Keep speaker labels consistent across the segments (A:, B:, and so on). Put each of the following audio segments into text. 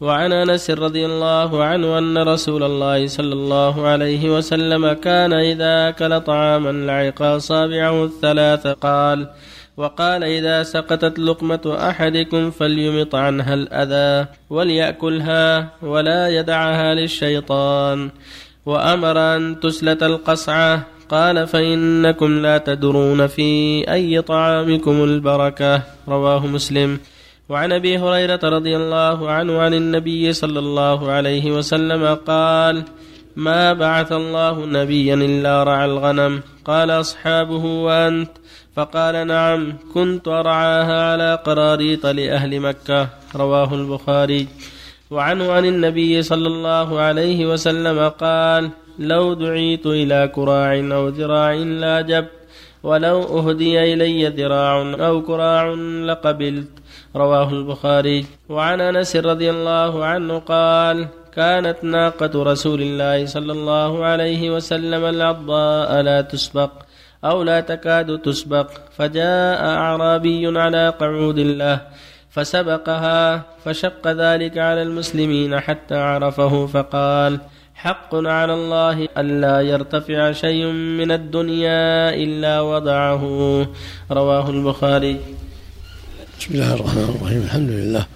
A: وعن أنس رضي الله عنه أن رسول الله صلى الله عليه وسلم كان إذا أكل طعاما لعق أصابعه الثلاث قال وقال إذا سقطت لقمة أحدكم فليمط عنها الأذى وليأكلها ولا يدعها للشيطان. وأمر أن تسلت القصعة. قال فإنكم لا تدرون في أي طعامكم البركة. رواه مسلم. وعن أبي هريرة رضي الله عنه عن النبي صلى الله عليه وسلم قال ما بعث الله نبيا إلا رعى الغنم. قال أصحابه وأنت. فقال نعم كنت أرعاها على قراريط لاهل مكة. رواه البخاري. وعنه عن النبي صلى الله عليه وسلم قال لو دعيت إلى كراع أو ذراع لاجبت ولو أهدي إلي ذراع أو كراع لقبلت. رواه البخاري. وعن أنس رضي الله عنه قال كانت ناقة رسول الله صلى الله عليه وسلم العضاء لا تسبق أو لا تكاد تسبق فجاء أعرابي على قعود له فسبقها فشق ذلك على المسلمين حتى عرفه فقال حق على الله ألا يرتفع شيء من الدنيا إلا وضعه. رواه البخاري.
B: بسم الله الرحمن الرحيم. الحمد لله.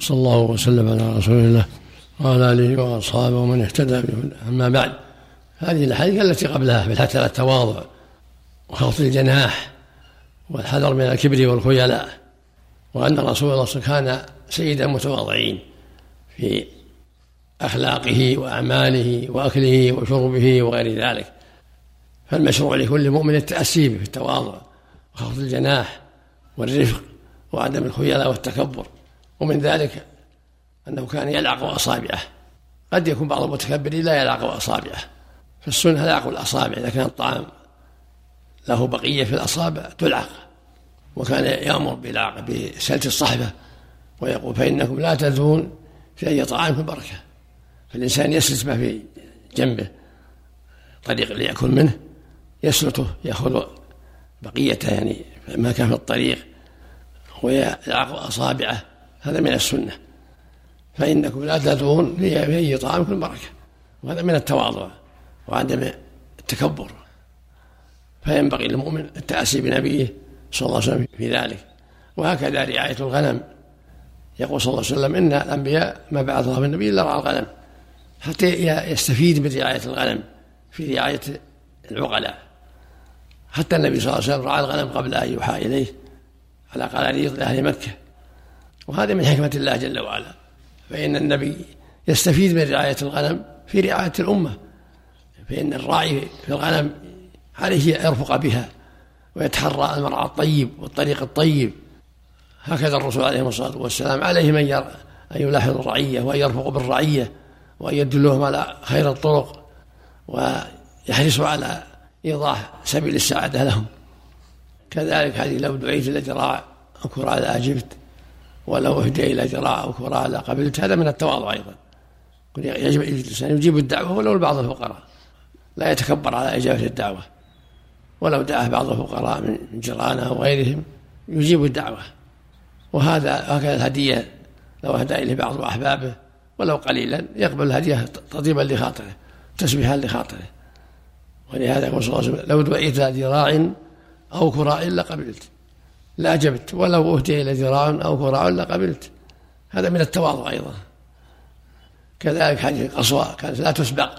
B: صلى الله وسلم على رسول الله وعلى آله وأصحابه ومن اهتدى به أما بعد هذه الأحاديث التي قبلها في الحث على التواضع وخفض الجناح والحذر من الكبر والخيلاء وأن رسول الله كان سيد المتواضعين في أخلاقه وأعماله وأكله وشربه وغير ذلك. فالمشروع لكل مؤمن التاسي به في التواضع وخفض الجناح والرفق وعدم الخيلاء والتكبر. ومن ذلك أنه كان يلعق أصابعه قد يكون بعض المتكبرين لا يلعق أصابعه فالسنة لعق الأصابع إذا كان الطعام له بقية في الأصابع تلعق. وكان يأمر بلعق بسلة الصحبة ويقول فإنكم لا تدرون في أي طعام بركة فالإنسان يسلت ما في جنبه. طريق ليأكل منه يسلته يأخذ بقيته يعني ما كان في الطريق. ويلعق أصابعه هذا من السنة. فإنكم لا تدعون في أي طعامكم بركة وهذا من التواضع وعدم التكبر. فينبغي للمؤمن التأسي بنبيه صلى الله عليه وسلم في ذلك. وهكذا رعاية الغنم. يقول صلى الله عليه وسلم إن الأنبياء ما بعث الله من نبي إلا رعى الغنم. حتى يستفيد من رعاية الغنم في رعاية العقلاء. حتى النبي صلى الله عليه وسلم رعى الغنم قبل أن يوحى إليه. على قراريط لأهل مكة. وهذا من حكمة الله جل وعلا. فإن النبي يستفيد من رعاية الغنم في رعاية الأمة. فإن الراعي في الغنم عليه يرفق بها ويتحرى المرعى الطيب والطريق الطيب. هكذا الرسول عليه الصلاة والسلام عليه من ير أن يلاحظ الرعية وأن يرفق بالرعية وأن يدلهم على خير الطرق ويحرصوا على إيضاح سبيل السعادة لهم. كذلك هذه لو دعيت إلى ذراع أو كراء لأجبت ولو أهدي إلى ذراع أو كراء لقبلت هذا من التواضع أيضا. يجب الإنسان يجيب الدعوة ولو لبعض الفقراء. لا يتكبر على إجابة الدعوة. ولو دعاه بعض الفقراء من جيرانه أو غيرهم يجيب الدعوة. وهذا هكذا الهدية لو أهدى إليه بعض أحبابه ولو قليلا يقبل الهدية تطيبا لخاطره تسبيحا لخاطره. ولهذا يقول صلى الله عليه وسلم لو دعيت ذراع أو كراء لقبلت لأجبت ولو أهدي إلى ذراع أو كراء لقبلت هذا من التواضع أيضا. كذلك حديث القصوى كانت لا تسبق.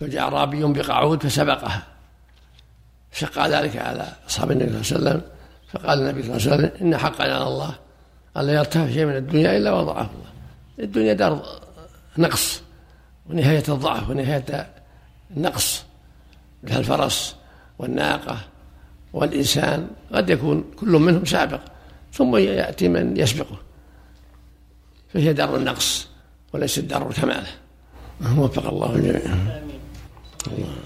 B: فجاء أعرابي بقعود فسبقها. شق ذلك على أصحاب النبي صلى الله عليه وسلم. فقال النبي صلى الله عليه وسلم إن حقا على الله ألا يرتفع شيء من الدنيا إلا وضعه الله. الدنيا دار نقص ونهاية الضعف ونهاية النقص كالفرس والناقة والإنسان قد يكون كل منهم سابق ثم يأتي من يسبقه فهي دار النقص وليست دار الكمال. وفق الله الجميع
C: الله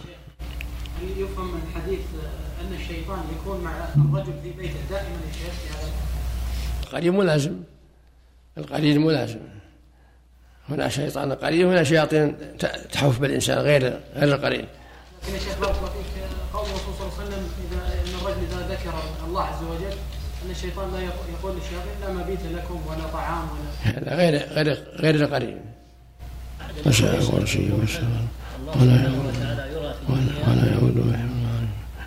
C: يفهم من الحديث أن الشيطان يكون مع الرجل في بيته دائما في هذا
B: القرين ملازم القرين ملازم هنا شيطان قرين وهنا شياطين تحف بالإنسان غير غير القرين
C: لكن يا شيخ بارك الله فيك قول الرسول صلى الله عليه وسلم ان الرجل إذا ذكر الله عز وجل أن الشيطان لا يقول للشياطين لا مبيت لكم ولا طعام ولا
B: هذا غير غير غير القريب. وسع كرسيه والسماء ولا ولا, ولا يعود.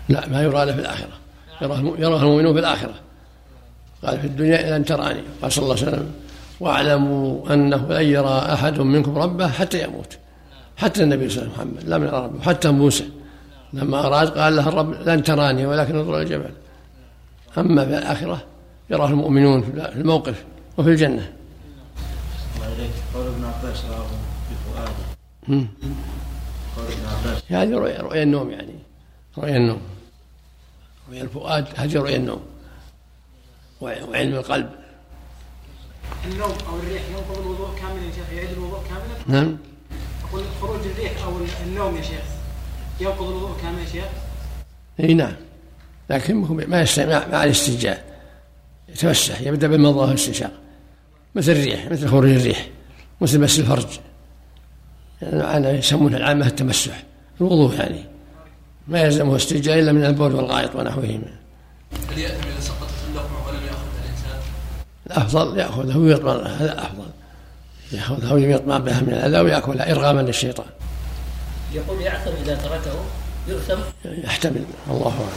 B: لا ما يرى له في الآخرة. يراه يراه المؤمنون في الآخرة. قال في الدنيا لن تراني قال صلى الله عليه وسلم واعلموا أنه لن يرى أحد منكم ربه حتى يموت. حتى النبي صلى الله عليه وسلم محمد لم يرى ربه حتى موسى. لما اراد قال له الرب لن تراني ولكن انظر الجبل. أما في الآخرة يراه المؤمنون في الموقف وفي الجنة. قول ابن عباس راه بفؤاده قول ابن عباس هذه رؤيا رؤيا النوم يعني. رؤيا النوم. رؤيا الفؤاد هذه رؤيا النوم. وعلم القلب.
C: النوم أو الريح ينقض الوضوء كاملا يا شيخ؟ يعيد الوضوء كاملا؟
B: نعم.
C: أقول خروج الريح أو النوم يا شيخ. ينقض الوضوء كاملا يا شيخ؟
B: إي نعم. لكن ما يستمع مع الاستنجاء يتمسح يبدأ بالمضغة والاستنشاق. مثل الريح مثل خروج الريح. مثل مس الفرج. يعني يسمونها العامة التمسح. الوضوء يعني. ما يلزمه استنجاء إلا من البول والغائط ونحوهما.
C: هل يأثم إذا سقطت اللقمة ولم يأخذها الإنسان؟
B: الأفضل يأخذها ويطمئن هذا الأفضل يأخذها ويطمئن بها من الأذى ويأكلها إرغاما للشيطان.
D: يقول يعثم إذا تركه يؤثم.
B: يحتمل. الله أعلم.